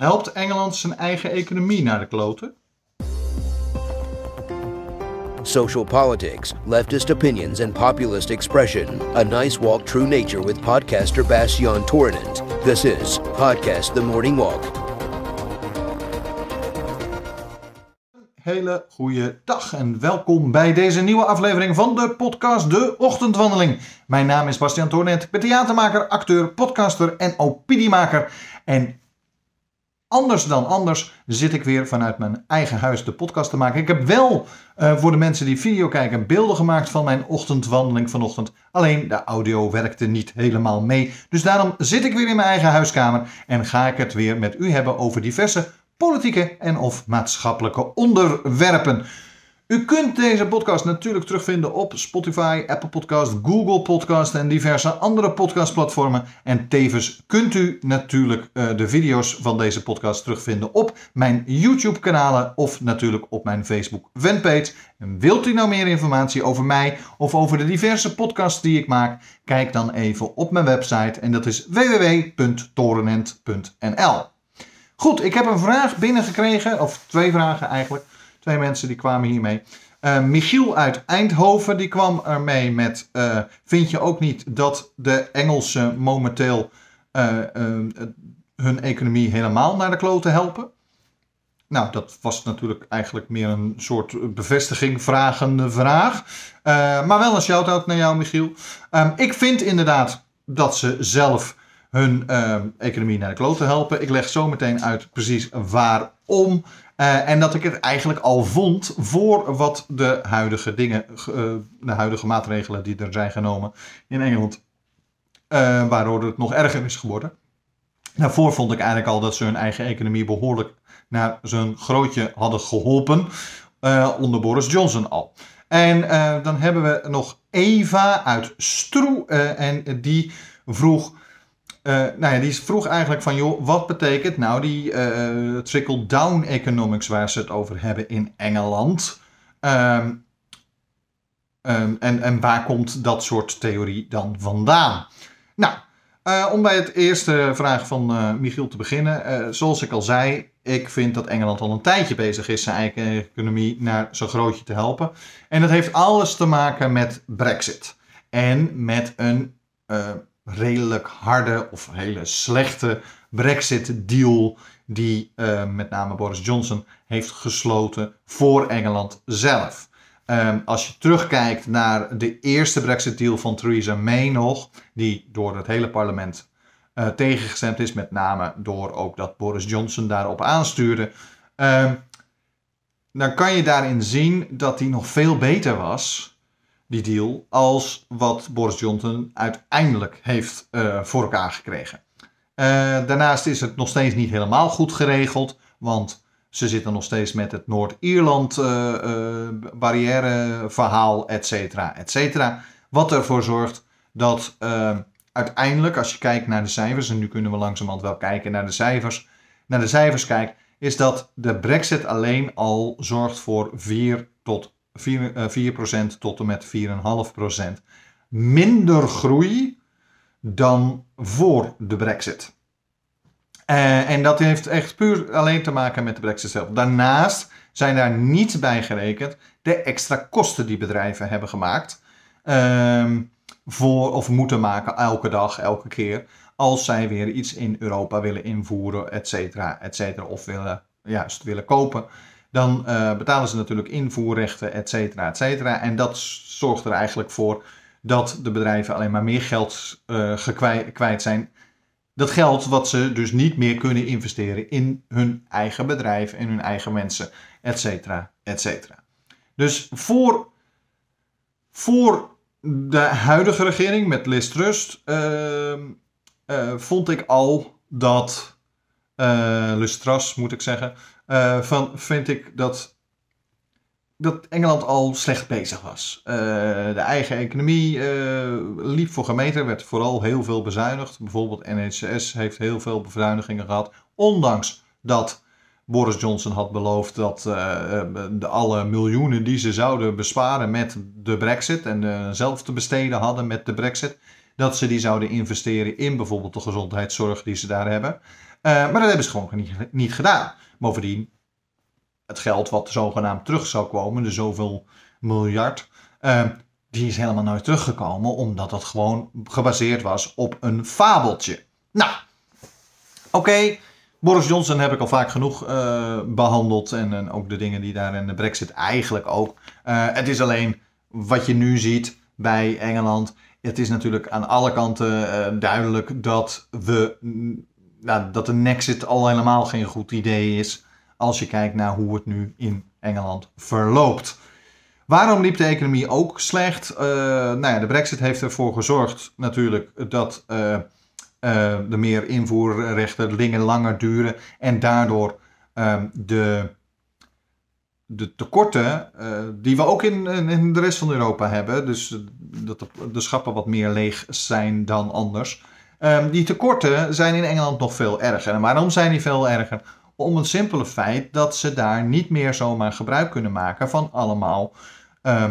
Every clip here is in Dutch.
Helpt Engeland zijn eigen economie naar de kloten? Social politics, leftist opinions, and populist expression. A nice walk through nature with podcaster Bastian Tournant. This is Podcast The Morning Walk. Hele goede dag en welkom bij deze nieuwe aflevering van de podcast De Ochtendwandeling. Mijn naam is Bastian Toornet, ik ben theatermaker, acteur, podcaster en opiniemaker. En anders dan anders zit ik weer vanuit mijn eigen huis de podcast te maken. Ik heb wel uh, voor de mensen die video kijken beelden gemaakt van mijn ochtendwandeling vanochtend. Alleen de audio werkte niet helemaal mee. Dus daarom zit ik weer in mijn eigen huiskamer en ga ik het weer met u hebben over diverse politieke en of maatschappelijke onderwerpen. U kunt deze podcast natuurlijk terugvinden op Spotify, Apple Podcast, Google Podcast en diverse andere podcastplatformen. En tevens kunt u natuurlijk uh, de video's van deze podcast terugvinden op mijn YouTube kanalen of natuurlijk op mijn Facebook fanpage. En wilt u nou meer informatie over mij of over de diverse podcasts die ik maak? Kijk dan even op mijn website en dat is www.torenent.nl. Goed, ik heb een vraag binnengekregen, of twee vragen eigenlijk. Twee mensen die kwamen hiermee. Uh, Michiel uit Eindhoven die kwam ermee met: uh, Vind je ook niet dat de Engelsen momenteel uh, hun economie helemaal naar de kloten helpen? Nou, dat was natuurlijk eigenlijk meer een soort bevestiging, vragende vraag. maar wel een shout-out naar jou, Michiel. Um, ik vind inderdaad dat ze zelf hun economie naar de kloten helpen. Ik leg zo meteen uit precies waarom. Uh, en dat ik het eigenlijk al vond voor wat de huidige dingen, uh, de huidige maatregelen die er zijn genomen in Engeland, uh, waardoor het nog erger is geworden. Daarvoor vond ik eigenlijk al dat ze hun eigen economie behoorlijk naar zijn grootje hadden geholpen, onder Boris Johnson al. En dan hebben we nog Eva uit Stroe en die vroeg uh, nou ja, die vroeg eigenlijk van, joh, wat betekent nou die uh, trickle-down economics waar ze het over hebben in Engeland? Um, um, en, en waar komt dat soort theorie dan vandaan? Nou, uh, om bij het eerste vraag van Michiel te beginnen. zoals ik al zei, ik vind dat Engeland al een tijdje bezig is zijn eigen economie naar zo'n grootje te helpen. En dat heeft alles te maken met Brexit. En met een redelijk harde of hele slechte Brexit-deal die uh, met name Boris Johnson heeft gesloten voor Engeland zelf. Um, als je terugkijkt naar de eerste Brexit-deal van Theresa May nog, die door het hele parlement uh, tegengestemd is, met name door ook dat Boris Johnson daarop aanstuurde, um, dan kan je daarin zien dat die nog veel beter was die deal, als wat Boris Johnson uiteindelijk heeft uh, voor elkaar gekregen. Uh, daarnaast is het nog steeds niet helemaal goed geregeld, want ze zitten nog steeds met het Noord-Ierland uh, barrièreverhaal, et cetera, et cetera. Wat ervoor zorgt dat uiteindelijk, als je kijkt naar de cijfers, en nu kunnen we langzamerhand wel kijken naar de cijfers, naar de cijfers kijkt, is dat de brexit alleen al zorgt voor 4 tot 4, uh, 4% tot en met 4,5% minder groei dan voor de Brexit. Uh, en dat heeft echt puur alleen te maken met de Brexit zelf. Daarnaast zijn daar niet bij gerekend de extra kosten die bedrijven hebben gemaakt. Uh, voor, of moeten maken elke dag, elke keer. Als zij weer iets in Europa willen invoeren, et cetera, et cetera. Of willen, juist willen kopen dan uh, betalen ze natuurlijk invoerrechten, et cetera, et cetera. En dat zorgt er eigenlijk voor dat de bedrijven alleen maar meer geld uh, kwijt zijn. Dat geld wat ze dus niet meer kunnen investeren in hun eigen bedrijf, in hun eigen mensen, et cetera, et cetera. Dus voor, voor de huidige regering met Liz Trust uh, vond ik al dat, Liz Truss moet ik zeggen, uh, van vind ik dat, dat Engeland al slecht bezig was. Uh, de eigen economie uh, liep voor gemeten, werd vooral heel veel bezuinigd. Bijvoorbeeld NHS heeft heel veel bezuinigingen gehad, ondanks dat Boris Johnson had beloofd dat de alle miljoenen die ze zouden besparen met de brexit en zelf te besteden hadden met de brexit, dat ze die zouden investeren in bijvoorbeeld de gezondheidszorg die ze daar hebben. Maar dat hebben ze gewoon niet, niet gedaan. Bovendien, het geld wat zogenaamd terug zou komen, de zoveel miljard, die is helemaal nooit teruggekomen, omdat dat gewoon gebaseerd was op een fabeltje. Nou, oké. Boris Johnson heb ik al vaak genoeg uh, behandeld. En, en, ook de dingen die daar in de Brexit eigenlijk ook. Het is alleen wat je nu ziet bij Engeland. Het is natuurlijk aan alle kanten duidelijk dat, we, dat een exit al helemaal geen goed idee is. Als je kijkt naar hoe het nu in Engeland verloopt. Waarom liep de economie ook slecht? nou ja, de Brexit heeft ervoor gezorgd natuurlijk dat uh, de meer invoerrechten dingen langer duren en daardoor uh, de, de tekorten uh, die we ook in, in de rest van Europa hebben, dus dat de schappen wat meer leeg zijn dan anders, um, die tekorten zijn in Engeland nog veel erger. En waarom zijn die veel erger? Om het simpele feit dat ze daar niet meer zomaar gebruik kunnen maken van allemaal uh,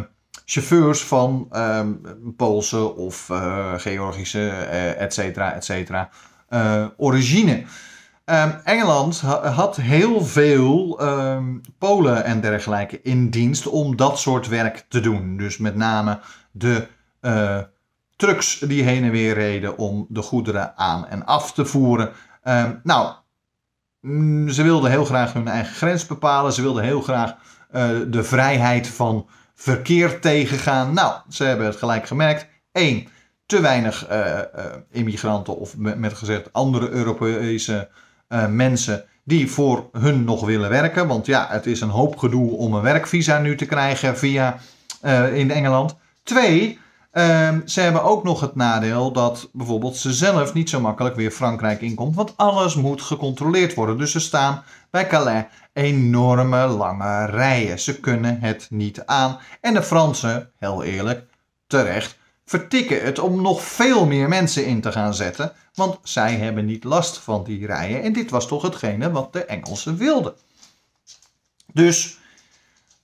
chauffeurs van um, Poolse of uh, Georgische, uh, et cetera, et cetera, uh, origine. Engeland ha had heel veel Polen en dergelijke in dienst om dat soort werk te doen. Dus met name de trucks die heen en weer reden om de goederen aan en af te voeren. Um, nou, mm, ze wilden heel graag hun eigen grens bepalen. Ze wilden heel graag de vrijheid van verkeer tegengaan. Nou, ze hebben het gelijk gemerkt. Eén, te weinig uh, uh, immigranten of met gezegd andere Europese mensen die voor hun nog willen werken. Want ja, het is een hoop gedoe om een werkvisa nu te krijgen via in Engeland. Twee, ehm, ze hebben ook nog het nadeel dat bijvoorbeeld ze zelf niet zo makkelijk weer Frankrijk inkomt. Want alles moet gecontroleerd worden. Dus ze staan bij Calais enorme lange rijen. Ze kunnen het niet aan. En de Fransen, heel eerlijk, terecht, vertikken het om nog veel meer mensen in te gaan zetten. Want zij hebben niet last van die rijen. En dit was toch hetgene wat de Engelsen wilden. Dus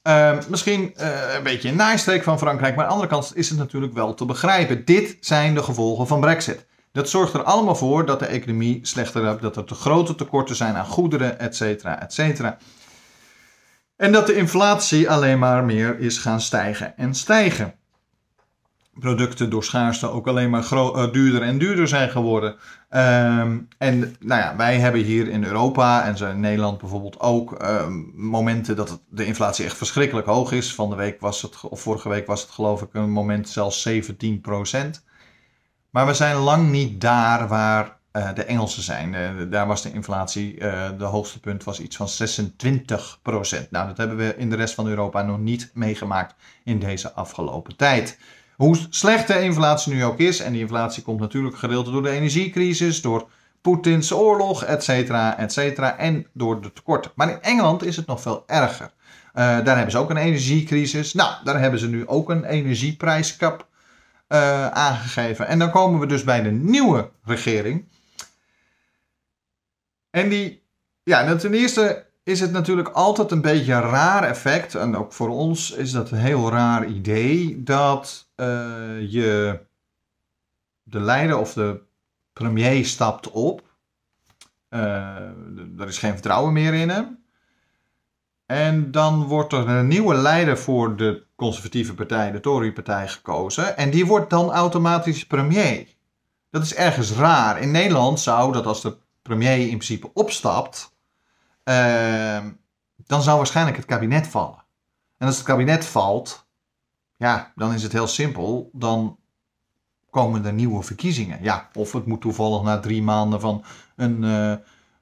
uh, misschien uh, een beetje een naaistreek van Frankrijk. Maar aan de andere kant is het natuurlijk wel te begrijpen. Dit zijn de gevolgen van Brexit. Dat zorgt er allemaal voor dat de economie slechter wordt, dat er te grote tekorten zijn aan goederen, et cetera. En dat de inflatie alleen maar meer is gaan stijgen en stijgen. Producten door schaarste ook alleen maar uh, duurder en duurder zijn geworden. Um, en nou ja, wij hebben hier in Europa en in Nederland bijvoorbeeld ook um, momenten dat de inflatie echt verschrikkelijk hoog is. Van de week was het, of vorige week was het geloof ik een moment zelfs 17 procent. Maar we zijn lang niet daar waar uh, de Engelsen zijn. Uh, daar was de inflatie, de hoogste punt was iets van 26% Nou, dat hebben we in de rest van Europa nog niet meegemaakt in deze afgelopen tijd. Hoe slecht de inflatie nu ook is, en die inflatie komt natuurlijk gedeeld door de energiecrisis, door Poetins oorlog, et cetera, et cetera, en door de tekorten. Maar in Engeland is het nog veel erger. daar hebben ze ook een energiecrisis. Nou, daar hebben ze nu ook een energieprijskap uh, aangegeven. En dan komen we dus bij de nieuwe regering. En die, ja, ten eerste is het natuurlijk altijd een beetje een raar effect. En ook voor ons is dat een heel raar idee. Dat uh, je de leider of de premier stapt op. Uh, er is geen vertrouwen meer in hem. En dan wordt er een nieuwe leider voor de conservatieve partij, de Tory-partij, gekozen. En die wordt dan automatisch premier. Dat is ergens raar. In Nederland zou dat als de premier in principe opstapt, uh, dan zou waarschijnlijk het kabinet vallen. En als het kabinet valt, ja, dan is het heel simpel. Dan komen er nieuwe verkiezingen. Ja, of het moet toevallig na drie maanden van een. Uh,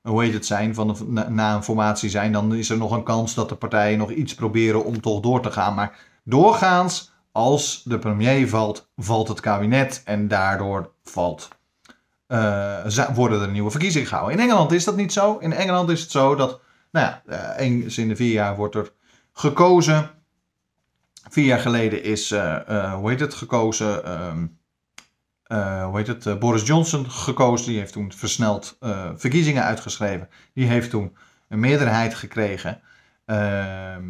hoe heet het zijn, van een, na een formatie zijn, dan is er nog een kans dat de partijen nog iets proberen om toch door te gaan. Maar doorgaans, als de premier valt, valt het kabinet en daardoor valt, worden er nieuwe verkiezingen gehouden. In Engeland is dat niet zo. In Engeland is het zo dat, nou ja, uh, eens in de vier jaar wordt er gekozen. Vier jaar geleden is, uh, hoe heet het, gekozen. Uh, hoe heet het, Boris Johnson gekozen. Die heeft toen versneld verkiezingen uitgeschreven. Die heeft toen een meerderheid gekregen. Ehm,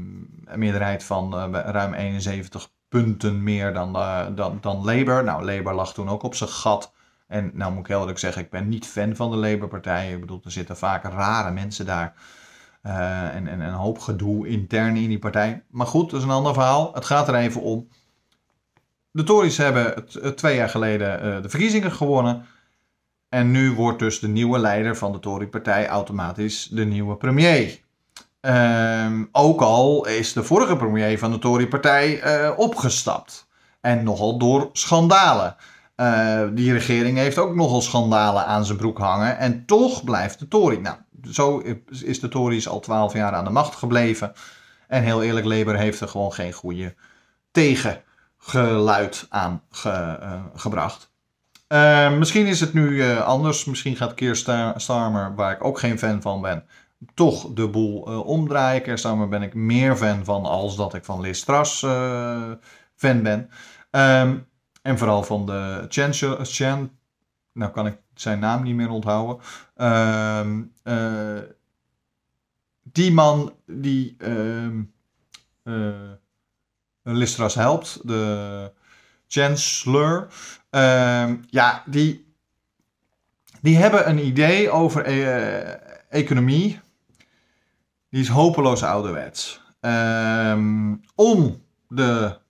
een meerderheid van ruim 71 punten meer dan, dan, dan Labour. Nou, Labour lag toen ook op zijn gat. En nou moet ik heel eerlijk zeggen, ik ben niet fan van de Labour-partij. Ik bedoel, er zitten vaak rare mensen daar. Uh, en, en een hoop gedoe intern in die partij. Maar goed, dat is een ander verhaal. Het gaat er even om. De Tories hebben twee jaar geleden uh, de verkiezingen gewonnen. En nu wordt dus de nieuwe leider van de Tory-partij automatisch de nieuwe premier. Um, ook al is de vorige premier van de Tory-partij uh, opgestapt. En nogal door schandalen. Uh, die regering heeft ook nogal schandalen aan zijn broek hangen. En toch blijft de Tory. Nou, zo is de Tories al twaalf jaar aan de macht gebleven. En heel eerlijk, Labour heeft er gewoon geen goede tegengeluid aan ge, uh, gebracht. Uh, misschien is het nu anders. Misschien gaat Keir Starmer, waar ik ook geen fan van ben, toch de boel omdraaien. Keir Starmer ben ik meer fan van als dat ik van Liz Truss fan ben. Um, en vooral van de Chancellor, Chan, nou kan ik zijn naam niet meer onthouden. Uh, die man die uh, uh, Listras helpt, de Chancellor, ehm, ja, die, die hebben een idee over e economie. Die is hopeloos ouderwets. Ehm, om de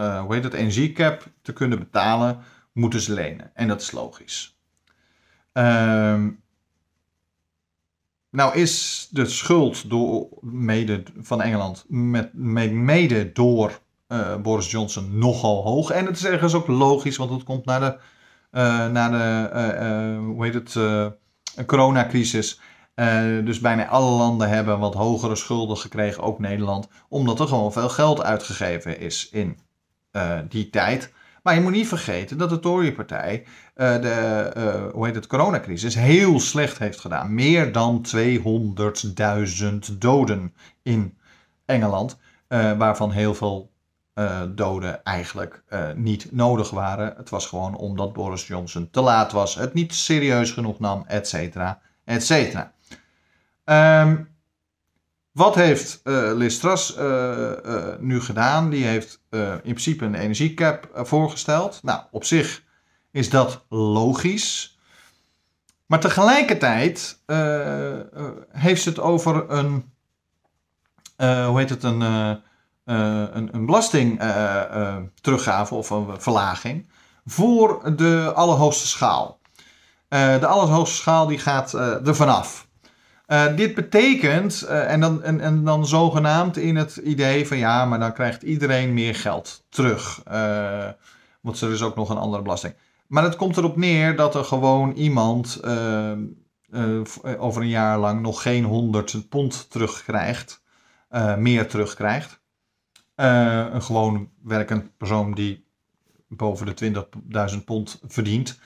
uh, hoe heet het, energiecap te kunnen betalen, moeten ze lenen. En dat is logisch. Um, nou is de schuld door, mede van Engeland met, mede door uh, Boris Johnson nogal hoog. En het is ergens ook logisch, want het komt naar de, uh, de hoe heet het, coronacrisis. dus bijna alle landen hebben wat hogere schulden gekregen, ook Nederland, omdat er gewoon veel geld uitgegeven is in uh, die tijd. Maar je moet niet vergeten dat de Tory-partij uh, de uh, hoe heet het, coronacrisis heel slecht heeft gedaan. Meer dan 200.000 doden in Engeland, waarvan heel veel doden eigenlijk niet nodig waren. Het was gewoon omdat Boris Johnson te laat was, het niet serieus genoeg nam, et cetera, et cetera. Um, wat heeft uh, Liz Truss uh, uh, nu gedaan? Die heeft in principe een energiecap voorgesteld. Nou, op zich is dat logisch. Maar tegelijkertijd heeft ze het over een, hoe heet het, een, een, een belastingteruggave of een verlaging voor de allerhoogste schaal. de allerhoogste schaal die gaat er vanaf. Uh, dit betekent, uh, en, dan, en, en dan zogenaamd in het idee van ja, maar dan krijgt iedereen meer geld terug. Uh, want er is ook nog een andere belasting. Maar het komt erop neer dat er gewoon iemand over een jaar lang nog geen 100 pond terugkrijgt, meer terugkrijgt. een gewoon werkend persoon die boven de 20.000 pond verdient,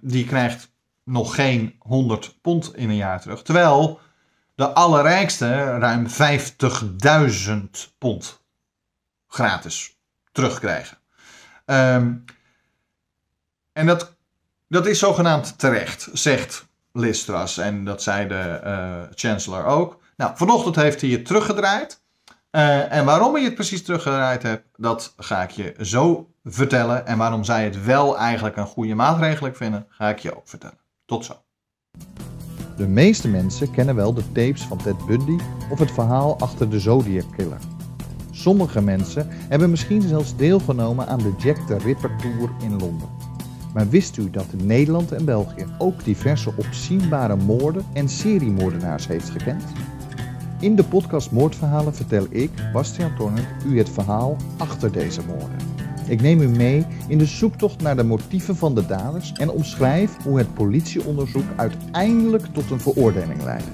die krijgt nog geen 100 pond in een jaar terug. Terwijl de allerrijkste ruim 50.000 pond gratis terugkrijgen. Um, en dat, dat is zogenaamd terecht, zegt Listras. En dat zei de uh, chancellor ook. Nou, vanochtend heeft hij het teruggedraaid. Uh, en waarom hij het precies teruggedraaid heeft, dat ga ik je zo vertellen. En waarom zij het wel eigenlijk een goede maatregel vinden, ga ik je ook vertellen. Tot zo. De meeste mensen kennen wel de tapes van Ted Bundy of het verhaal achter de Zodiac Killer. Sommige mensen hebben misschien zelfs deelgenomen aan de Jack the Ripper Tour in Londen. Maar wist u dat Nederland en België ook diverse opzienbare moorden en seriemoordenaars heeft gekend? In de podcast Moordverhalen vertel ik, Bastiaan Tornert, u het verhaal achter deze moorden. Ik neem u mee in de zoektocht naar de motieven van de daders en omschrijf hoe het politieonderzoek uiteindelijk tot een veroordeling leidde.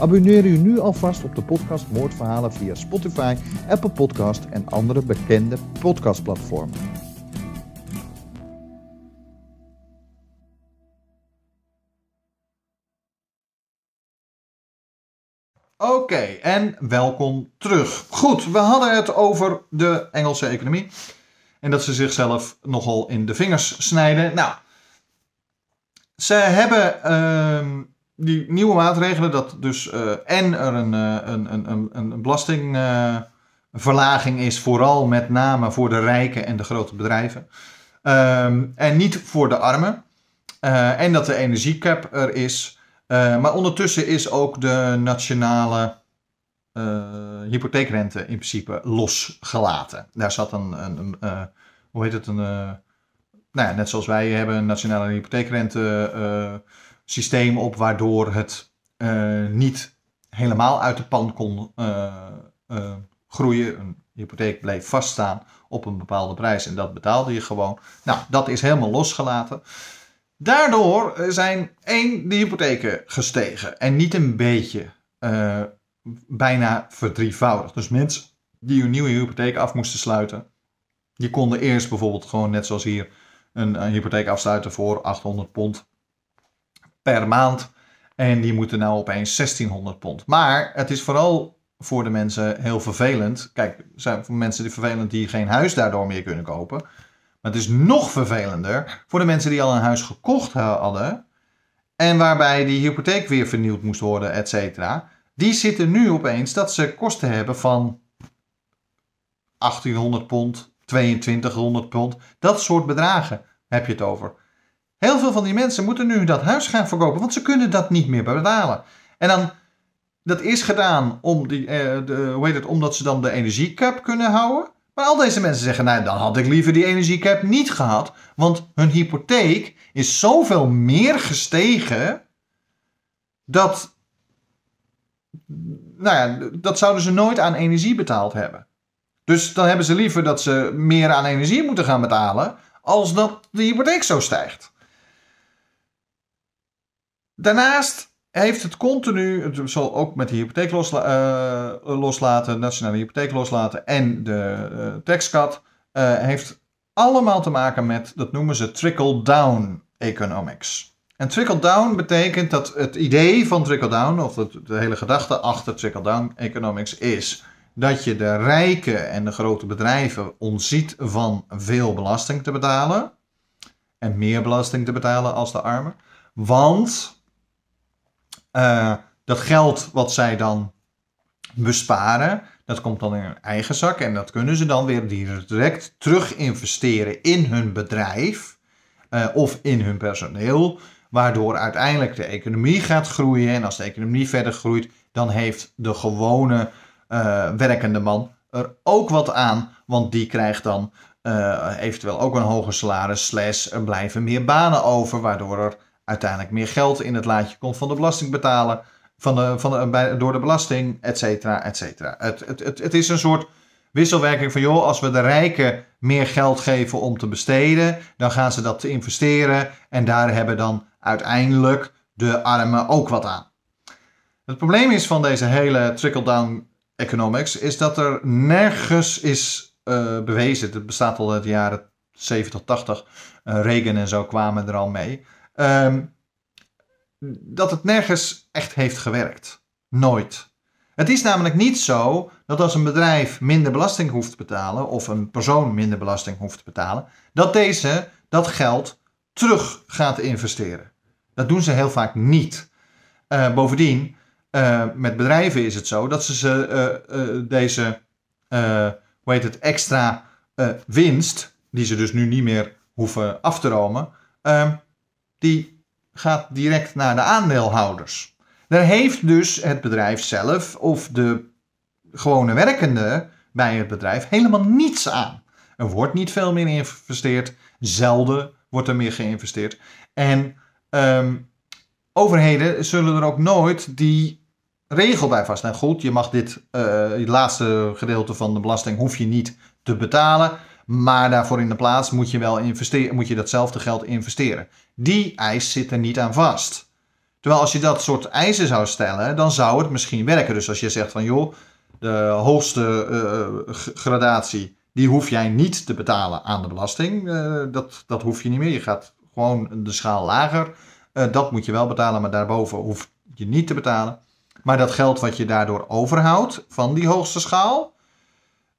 Abonneer u nu alvast op de podcast Moordverhalen via Spotify, Apple Podcast en andere bekende podcastplatformen. Oké, en welkom terug. Goed, we hadden het over de Engelse economie. En dat ze zichzelf nogal in de vingers snijden. Nou, ze hebben uh, die nieuwe maatregelen, dat dus uh, en er een, uh, een, een, een, een belastingverlaging is, vooral met name voor de rijken en de grote bedrijven. Ehm, en niet voor de armen. Eh, en dat de energiecap er is. Eh, maar ondertussen is ook de nationale hypotheekrente in principe losgelaten. Daar zat een, een, een hoe heet het, een, nou ja, net zoals wij hebben een nationale hypotheekrente systeem op, waardoor het niet helemaal uit de pan kon groeien. Een hypotheek bleef vaststaan op een bepaalde prijs en dat betaalde je gewoon. Nou, dat is helemaal losgelaten. Daardoor zijn één, de hypotheken gestegen. En niet een beetje, bijna verdrievoudigd. Dus mensen die een nieuwe hypotheek af moesten sluiten, die konden eerst bijvoorbeeld gewoon net zoals hier een, een hypotheek afsluiten voor 800 pond per maand. En die moeten nou opeens 1600 pond. Maar het is vooral voor de mensen heel vervelend. Kijk, zijn voor mensen die vervelend die geen huis daardoor meer kunnen kopen. Maar het is nog vervelender voor de mensen die al een huis gekocht hadden. En waarbij die hypotheek weer vernieuwd moest worden, et cetera. Die zitten nu opeens dat ze kosten hebben van 1800 pond, 2200 pond. Dat soort bedragen heb je het over. Heel veel van die mensen moeten nu dat huis gaan verkopen, want ze kunnen dat niet meer betalen. En dan dat is gedaan om die, uh, de, hoe heet het, omdat ze dan de energiecap kunnen houden. Maar al deze mensen zeggen, nou dan had ik liever die energiecap niet gehad. Want hun hypotheek is zoveel meer gestegen. Dat, nou ja, dat zouden ze nooit aan energie betaald hebben. Dus dan hebben ze liever dat ze meer aan energie moeten gaan betalen. Als dat de hypotheek zo stijgt. Daarnaast heeft het continu, het zal ook met de hypotheek losla uh, loslaten, nationale hypotheek loslaten en de uh, taxcut, uh, heeft allemaal te maken met, dat noemen ze trickle-down economics. En trickle-down betekent dat het idee van trickle-down, of het, de hele gedachte achter trickle-down economics is dat je de rijken en de grote bedrijven ontziet van veel belasting te betalen en meer belasting te betalen als de armen. Want uh, dat geld wat zij dan besparen, dat komt dan in hun eigen zak en dat kunnen ze dan weer direct terug investeren in hun bedrijf uh, of in hun personeel, waardoor uiteindelijk de economie gaat groeien. En als de economie verder groeit, dan heeft de gewone uh, werkende man er ook wat aan, want die krijgt dan eventueel ook een hoger salaris, er blijven meer banen over, waardoor er uiteindelijk meer geld in het laadje komt van de belastingbetaler, van de, van bij, door de belasting, et cetera, et cetera. Het, het, het, het is een soort wisselwerking van, joh, als we de rijken meer geld geven om te besteden, dan gaan ze dat te investeren en daar hebben dan uiteindelijk de armen ook wat aan. Het probleem is van deze hele trickle-down economics, is dat er nergens is uh, bewezen, het bestaat al uit de jaren 70, 80, uh, Reagan en zo kwamen er al mee, um, dat het nergens echt heeft gewerkt. Nooit. Het is namelijk niet zo dat als een bedrijf minder belasting hoeft te betalen, of een persoon minder belasting hoeft te betalen, dat deze dat geld terug gaat investeren. Dat doen ze heel vaak niet. Uh, bovendien, uh, met bedrijven is het zo dat ze, ze uh, deze, hoe heet het, extra winst, die ze dus nu niet meer hoeven af te romen, ehm, die gaat direct naar de aandeelhouders. Daar heeft dus het bedrijf zelf of de gewone werkende bij het bedrijf helemaal niets aan. Er wordt niet veel meer geïnvesteerd, zelden wordt er meer geïnvesteerd. En um, overheden zullen er ook nooit die regel bij vaststellen. Goed, je mag dit het laatste gedeelte van de belasting hoef je niet te betalen. Maar daarvoor in de plaats moet je wel investeren, moet je datzelfde geld investeren. Die eis zit er niet aan vast. Terwijl als je dat soort eisen zou stellen, dan zou het misschien werken. Dus als je zegt van joh, de hoogste uh, gradatie, die hoef jij niet te betalen aan de belasting. Dat, dat hoef je niet meer. Je gaat gewoon de schaal lager. Uh, dat moet je wel betalen, maar daarboven hoef je niet te betalen. Maar dat geld wat je daardoor overhoudt van die hoogste schaal,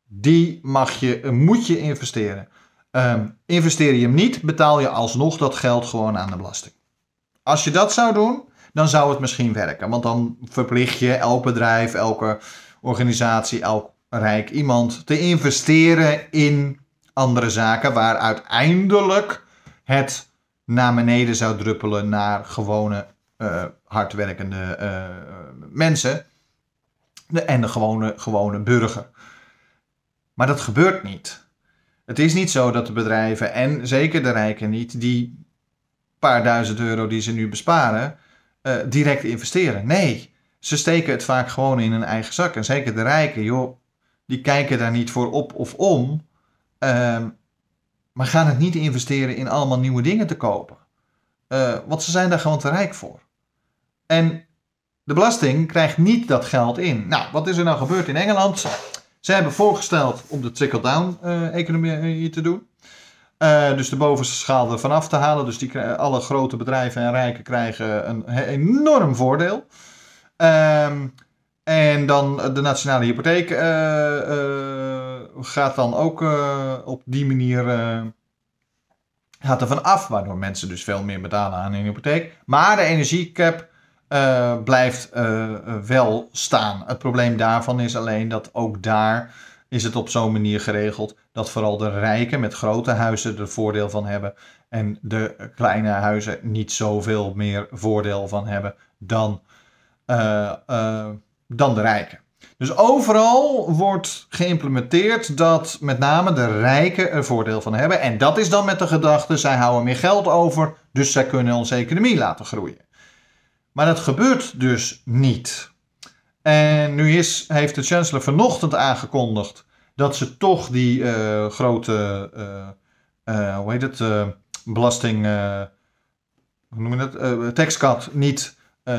die mag je, moet je investeren. Um, investeer je hem niet, betaal je alsnog dat geld gewoon aan de belasting. Als je dat zou doen, dan zou het misschien werken. Want dan verplicht je elk bedrijf, elke organisatie, elk rijk iemand te investeren in andere zaken waar uiteindelijk het naar beneden zou druppelen naar gewone uh, hardwerkende uh, mensen en de gewone, gewone burger. Maar dat gebeurt niet. Het is niet zo dat de bedrijven, en zeker de rijken niet, die paar duizend euro die ze nu besparen, uh, direct investeren. Nee, ze steken het vaak gewoon in hun eigen zak. En zeker de rijken, joh, die kijken daar niet voor op of om. Uh, maar gaan het niet investeren in allemaal nieuwe dingen te kopen. Uh, want ze zijn daar gewoon te rijk voor. En de belasting krijgt niet dat geld in. Nou, wat is er nou gebeurd in Engeland? Ze hebben voorgesteld om de trickle-down-economie te doen. Dus de bovenste schaal ervan af te halen. Dus die, alle grote bedrijven en rijken krijgen een enorm voordeel. Um, en dan de nationale hypotheek gaat dan ook op die manier gaat er van af, waardoor mensen dus veel meer betalen aan hun hypotheek. Maar de energiecap uh, blijft wel staan. Het probleem daarvan is alleen dat ook daar is het op zo'n manier geregeld dat vooral de rijken met grote huizen er voordeel van hebben en de kleine huizen niet zoveel meer voordeel van hebben dan, dan de rijken. Dus overal wordt geïmplementeerd dat met name de rijken er voordeel van hebben. En dat is dan met de gedachte, zij houden meer geld over, dus zij kunnen onze economie laten groeien. Maar dat gebeurt dus niet. En nu is, heeft de chancellor vanochtend aangekondigd dat ze toch die uh, grote, uh, uh, hoe heet het, belasting, hoe noem je dat, taxcut niet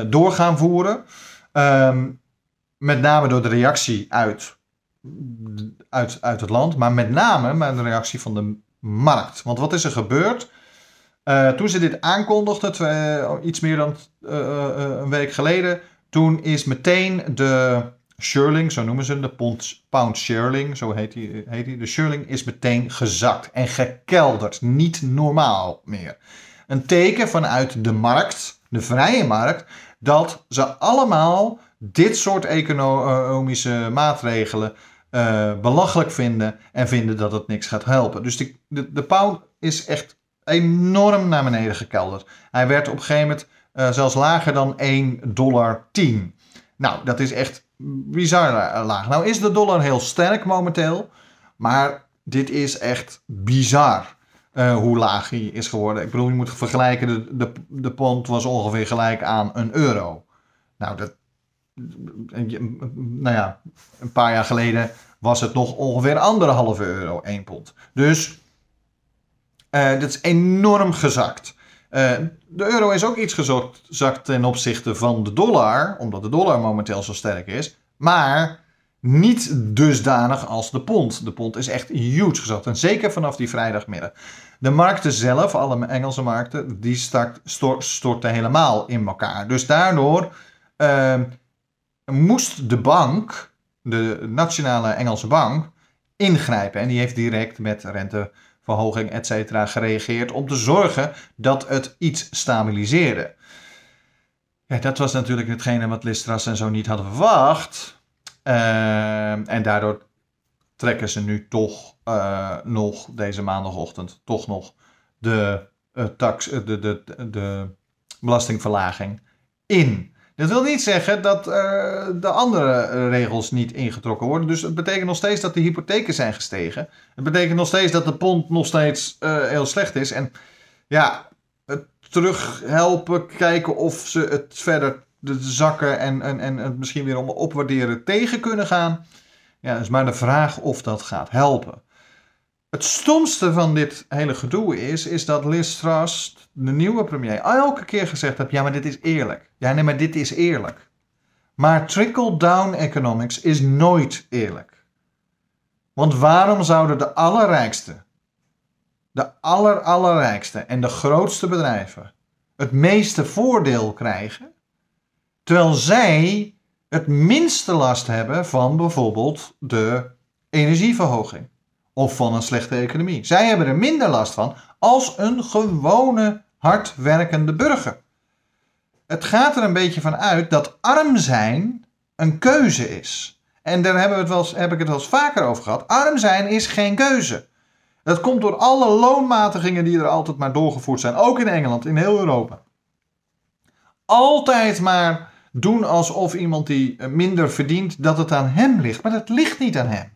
door gaan voeren. Um, met name door de reactie uit, uit, uit het land, maar met name met de reactie van de markt. Want wat is er gebeurd? Uh, toen ze dit aankondigden, uh, iets meer dan uh, een week geleden, toen is meteen de shirling, zo noemen ze de pound, pound shirling, zo heet die, heet die, de shirling is meteen gezakt en gekelderd. Niet normaal meer. Een teken vanuit de markt, de vrije markt, dat ze allemaal dit soort economische maatregelen uh, belachelijk vinden en vinden dat het niks gaat helpen. Dus de, de, pound is echt enorm naar beneden gekelderd. Hij werd op een gegeven moment uh, zelfs lager dan 1 dollar 10. Nou, dat is echt bizar laag. Nou is de dollar heel sterk momenteel, maar dit is echt bizar. Hoe laag hij is geworden. Ik bedoel, je moet vergelijken, de, de, de pond was ongeveer gelijk aan een euro. Nou, dat, nou ja, een paar jaar geleden was het nog ongeveer anderhalve euro, één pond. Dus uh, dat is enorm gezakt. Uh, de euro is ook iets gezakt ten opzichte van de dollar, omdat de dollar momenteel zo sterk is. Maar niet dusdanig als de pond. De pond is echt huge gezakt. En zeker vanaf die vrijdagmiddag. De markten zelf, alle Engelse markten, die storten helemaal in elkaar. Dus daardoor uh, moest de bank, de nationale Engelse bank, ingrijpen. En die heeft direct met renteverhoging, et cetera, gereageerd om te zorgen dat het iets stabiliseerde. Ja, dat was natuurlijk hetgene wat Listras en zo niet hadden verwacht. Uh, en daardoor trekken ze nu toch uh, nog deze maandagochtend toch nog de, uh, tax, de, de, de, de belastingverlaging in. Dat wil niet zeggen dat uh, de andere regels niet ingetrokken worden. Dus het betekent nog steeds dat de hypotheken zijn gestegen. Het betekent nog steeds dat de pond nog steeds uh, heel slecht is. En ja, het terughelpen, kijken of ze het verder de zakken en, en, en het misschien weer om opwaarderen tegen kunnen gaan. Ja, is maar de vraag of dat gaat helpen. Het stomste van dit hele gedoe is, is dat Liz Truss, de nieuwe premier, elke keer gezegd heeft: ja, maar dit is eerlijk. Ja, nee, maar dit is eerlijk. Maar trickle-down economics is nooit eerlijk. Want waarom zouden de allerrijkste, de aller, allerrijkste en de grootste bedrijven het meeste voordeel krijgen, terwijl zij het minste last hebben van bijvoorbeeld de energieverhoging? Of van een slechte economie. Zij hebben er minder last van als een gewone hardwerkende burger. Het gaat er een beetje van uit dat arm zijn een keuze is. En daar hebben we het wel, heb ik het wel eens vaker over gehad. Arm zijn is geen keuze. Dat komt door alle loonmatigingen die er altijd maar doorgevoerd zijn. Ook in Engeland, in heel Europa. Altijd maar doen alsof iemand die minder verdient, dat het aan hem ligt. Maar dat ligt niet aan hem.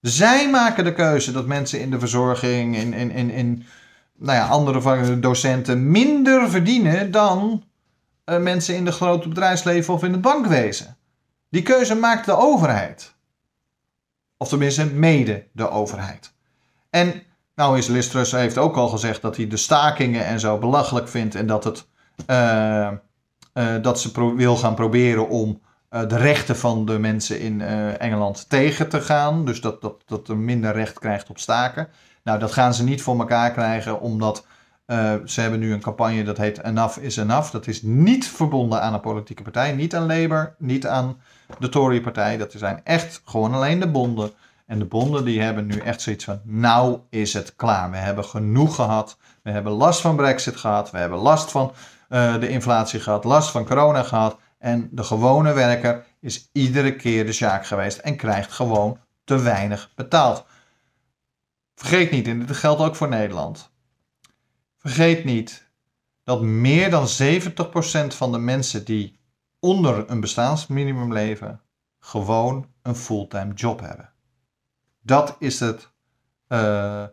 Zij maken de keuze dat mensen in de verzorging, in, in, in, in nou ja, andere docenten minder verdienen dan uh, mensen in de grote bedrijfsleven of in het bankwezen. Die keuze maakt de overheid. Of tenminste, mede de overheid. En nou is Listrus heeft ook al gezegd dat hij de stakingen en zo belachelijk vindt en dat, het, uh, uh, dat ze wil gaan proberen om de rechten van de mensen in Engeland tegen te gaan. Dus dat, dat, dat er minder recht krijgt op staken. Nou, dat gaan ze niet voor elkaar krijgen, omdat ze hebben nu een campagne dat heet Enough is Enough. Dat is niet verbonden aan een politieke partij, niet aan Labour, niet aan de Tory-partij. Dat zijn echt gewoon alleen de bonden. En de bonden die hebben nu echt zoiets van, nou is het klaar. We hebben genoeg gehad. We hebben last van Brexit gehad. We hebben last van de inflatie gehad. Last van corona gehad. En de gewone werker is iedere keer de zaak geweest en krijgt gewoon te weinig betaald. Vergeet niet, en dit geldt ook voor Nederland. Vergeet niet dat meer dan 70% van de mensen die onder een bestaansminimum leven, gewoon een fulltime job hebben. Dat is het. Uh,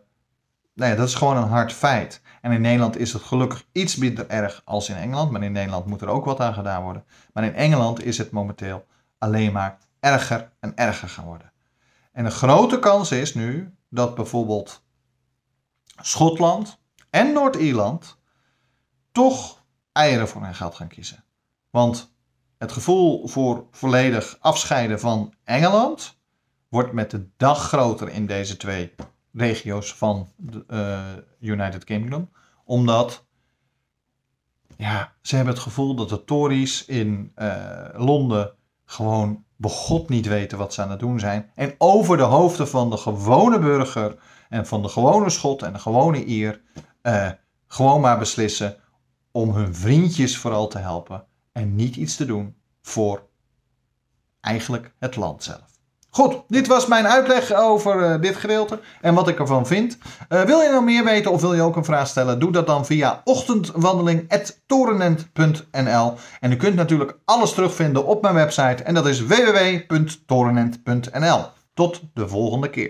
nee, dat is gewoon een hard feit. En in Nederland is het gelukkig iets minder erg als in Engeland. Maar in Nederland moet er ook wat aan gedaan worden. Maar in Engeland is het momenteel alleen maar erger en erger gaan worden. En een grote kans is nu dat bijvoorbeeld Schotland en Noord-Ierland toch eieren voor hun geld gaan kiezen. Want het gevoel voor volledig afscheiden van Engeland wordt met de dag groter in deze twee regio's van de uh, United Kingdom. Omdat ja, ze hebben het gevoel dat de Tories in uh, Londen gewoon begot niet weten wat ze aan het doen zijn. En over de hoofden van de gewone burger en van de gewone Schot en de gewone Ier uh, gewoon maar beslissen om hun vriendjes vooral te helpen en niet iets te doen voor eigenlijk het land zelf. Goed, dit was mijn uitleg over uh, dit gedeelte en wat ik ervan vind. Uh, wil je nou meer weten of wil je ook een vraag stellen? Doe dat dan via ochtendwandeling.torenent.nl En u kunt natuurlijk alles terugvinden op mijn website en dat is www.torenent.nl. Tot de volgende keer.